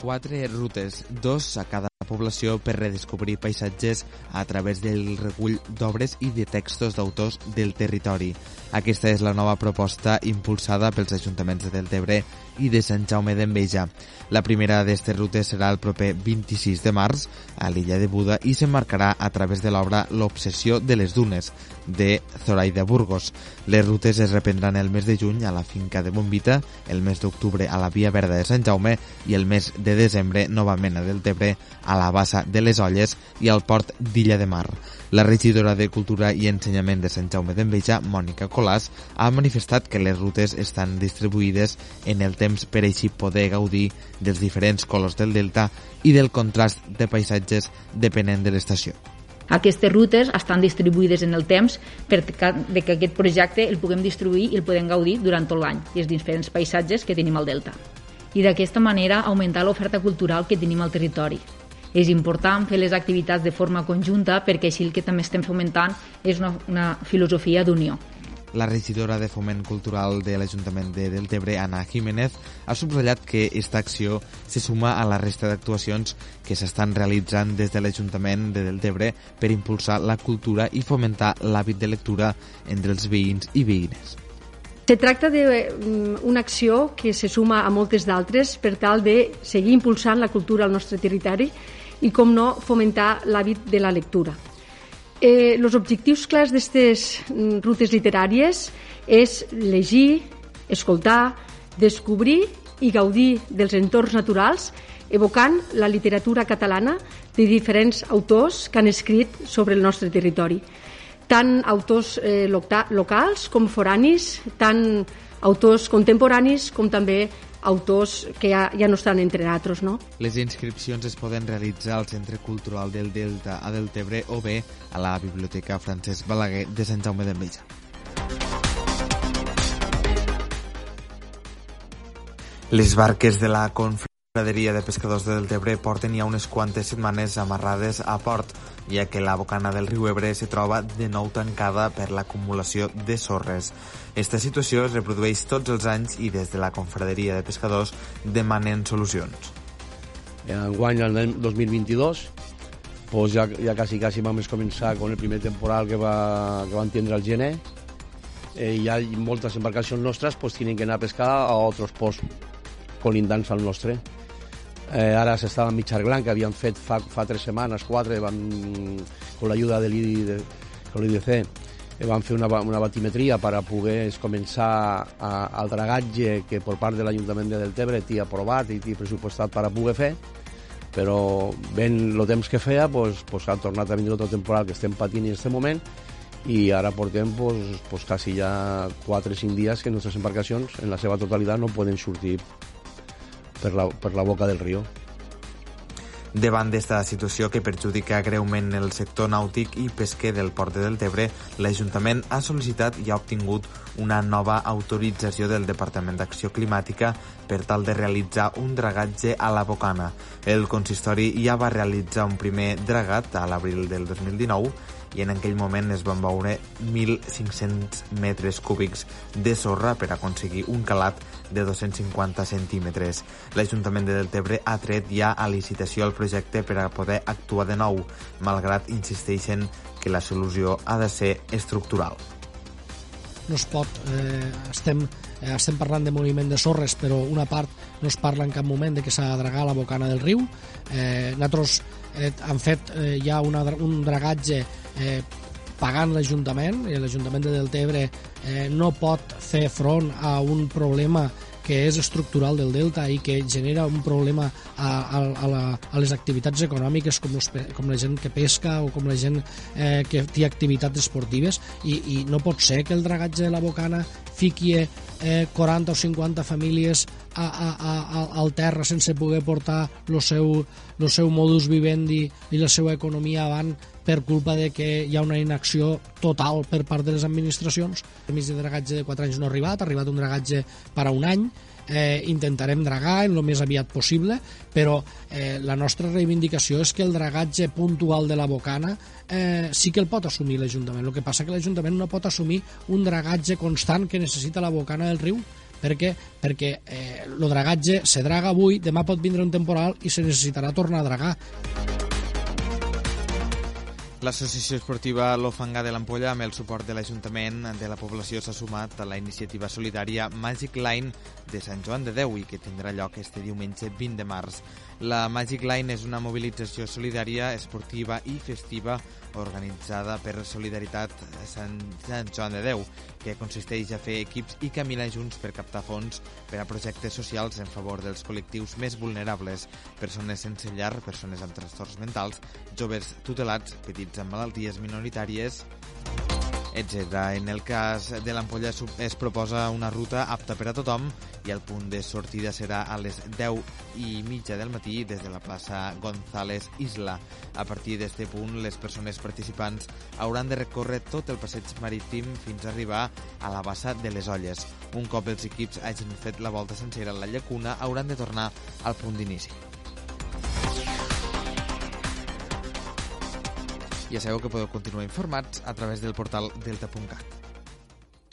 quatre rutes, dos a cada població per redescobrir paisatges a través del recull d'obres i de textos d'autors del territori. Aquesta és la nova proposta impulsada pels ajuntaments de Deltebre i de Sant Jaume d'Enveja. La primera d'aquestes rutes serà el proper 26 de març a l'illa de Buda i s'emmarcarà a través de l'obra L'obsessió de les dunes, de Zoraida Burgos. Les rutes es reprendran el mes de juny a la finca de Bombita, el mes d'octubre a la Via Verda de Sant Jaume i el mes de desembre novament a Deltebre, a la Bassa de les Olles i al port d'Illa de Mar. La regidora de Cultura i Ensenyament de Sant Jaume d'Enveja, Mònica Colàs, ha manifestat que les rutes estan distribuïdes en el temps per així poder gaudir dels diferents colors del delta i del contrast de paisatges depenent de l'estació. Aquestes rutes estan distribuïdes en el temps per que aquest projecte el puguem distribuir i el podem gaudir durant tot l'any i els diferents paisatges que tenim al Delta. I d'aquesta manera augmentar l'oferta cultural que tenim al territori. És important fer les activitats de forma conjunta perquè així el que també estem fomentant és una, una filosofia d'unió. La regidora de Foment Cultural de l'Ajuntament de Deltebre, Ana Jiménez, ha subratllat que aquesta acció se suma a la resta d'actuacions que s'estan realitzant des de l'Ajuntament de Deltebre per impulsar la cultura i fomentar l'hàbit de lectura entre els veïns i veïnes. Se tracta d'una mm, acció que se suma a moltes d'altres per tal de seguir impulsant la cultura al nostre territori i, com no, fomentar l'hàbit de la lectura. Eh, objectius clars d'aquestes mm, rutes literàries és llegir, escoltar, descobrir i gaudir dels entorns naturals evocant la literatura catalana de diferents autors que han escrit sobre el nostre territori. Tant autors eh, locals com foranis, tant autors contemporanis com també autors que ja, ja no estan entre altres. No? Les inscripcions es poden realitzar al Centre Cultural del Delta a Deltebre o bé a la Biblioteca Francesc Balaguer de Sant Jaume d'Enveja. Les barques de la Confraderia de Pescadors de Deltebre porten ja unes quantes setmanes amarrades a port ja que la bocana del riu Ebre se troba de nou tancada per l'acumulació de sorres. Esta situació es reprodueix tots els anys i des de la Confraderia de Pescadors demanen solucions. Enguany, el 2022, pues ja, ja quasi, quasi vam començar amb el primer temporal que, va, que van tindre el gener eh, hi ha moltes embarcacions nostres pues, tenen que anar a pescar a altres ports colindants al nostre. Eh, ara s'estava en Mitjarglan, que havien fet fa, fa tres setmanes, quatre, van, amb l'ajuda de l'IDC, eh, van fer una, una batimetria per a poder començar a, el dragatge que per part de l'Ajuntament de Deltebre t'hi aprovat i t'hi pressupostat per a poder fer, però ben el temps que feia, pues, pues, ha tornat a venir l'altre temporal que estem patint en aquest moment i ara portem pues, pues, quasi ja 4 o 5 dies que nostres embarcacions en la seva totalitat no poden sortir per la, per la boca del riu. Davant d'esta situació que perjudica greument el sector nàutic i pesquer del port de Deltebre, l'Ajuntament ha sol·licitat i ha obtingut una nova autorització del Departament d'Acció Climàtica per tal de realitzar un dragatge a la Bocana. El consistori ja va realitzar un primer dragat a l'abril del 2019 i en aquell moment es van veure 1.500 metres cúbics de sorra per aconseguir un calat de 250 centímetres. L'Ajuntament de Deltebre ha tret ja a licitació el projecte per a poder actuar de nou, malgrat insisteixen que la solució ha de ser estructural. No es pot, eh, estem, eh, estem parlant de moviment de sorres, però una part no es parla en cap moment de que s'ha de dragar la bocana del riu. Eh, nosaltres eh, han fet eh, ja una, un dragatge eh, pagant l'Ajuntament, i l'Ajuntament de Deltebre eh, no pot fer front a un problema que és estructural del delta i que genera un problema a, a, a, la, a les activitats econòmiques com, los, com la gent que pesca o com la gent eh, que té activitats esportives i, i no pot ser que el dragatge de la Bocana fiqui eh, 40 o 50 famílies a, a, a, al terra sense poder portar el seu, el seu modus vivendi i la seva economia avant per culpa de que hi ha una inacció total per part de les administracions. El mig de dragatge de 4 anys no ha arribat, ha arribat un dragatge per a un any, eh, intentarem dragar el més aviat possible, però eh, la nostra reivindicació és que el dragatge puntual de la Bocana eh, sí que el pot assumir l'Ajuntament. El que passa que l'Ajuntament no pot assumir un dragatge constant que necessita la Bocana del riu perquè perquè eh, dragatge se draga avui, demà pot vindre un temporal i se necessitarà tornar a dragar. L'associació esportiva L'Ofanga de l'Ampolla, amb el suport de l'Ajuntament de la població, s'ha sumat a la iniciativa solidària Magic Line de Sant Joan de Déu i que tindrà lloc este diumenge 20 de març. La Magic Line és una mobilització solidària, esportiva i festiva organitzada per Solidaritat Sant, Sant Joan de Déu, que consisteix a fer equips i caminar junts per captar fons per a projectes socials en favor dels col·lectius més vulnerables, persones sense llar, persones amb trastorns mentals, joves tutelats, petits amb malalties minoritàries, etc. En el cas de l'Ampolla es proposa una ruta apta per a tothom i el punt de sortida serà a les 10 i mitja del matí des de la plaça González Isla. A partir d'aquest punt, les persones participants hauran de recórrer tot el passeig marítim fins a arribar a la bassa de les Olles. Un cop els equips hagin fet la volta sencera a la llacuna, hauran de tornar al punt d'inici. Ja sabeu que podeu continuar informats a través del portal delta.cat.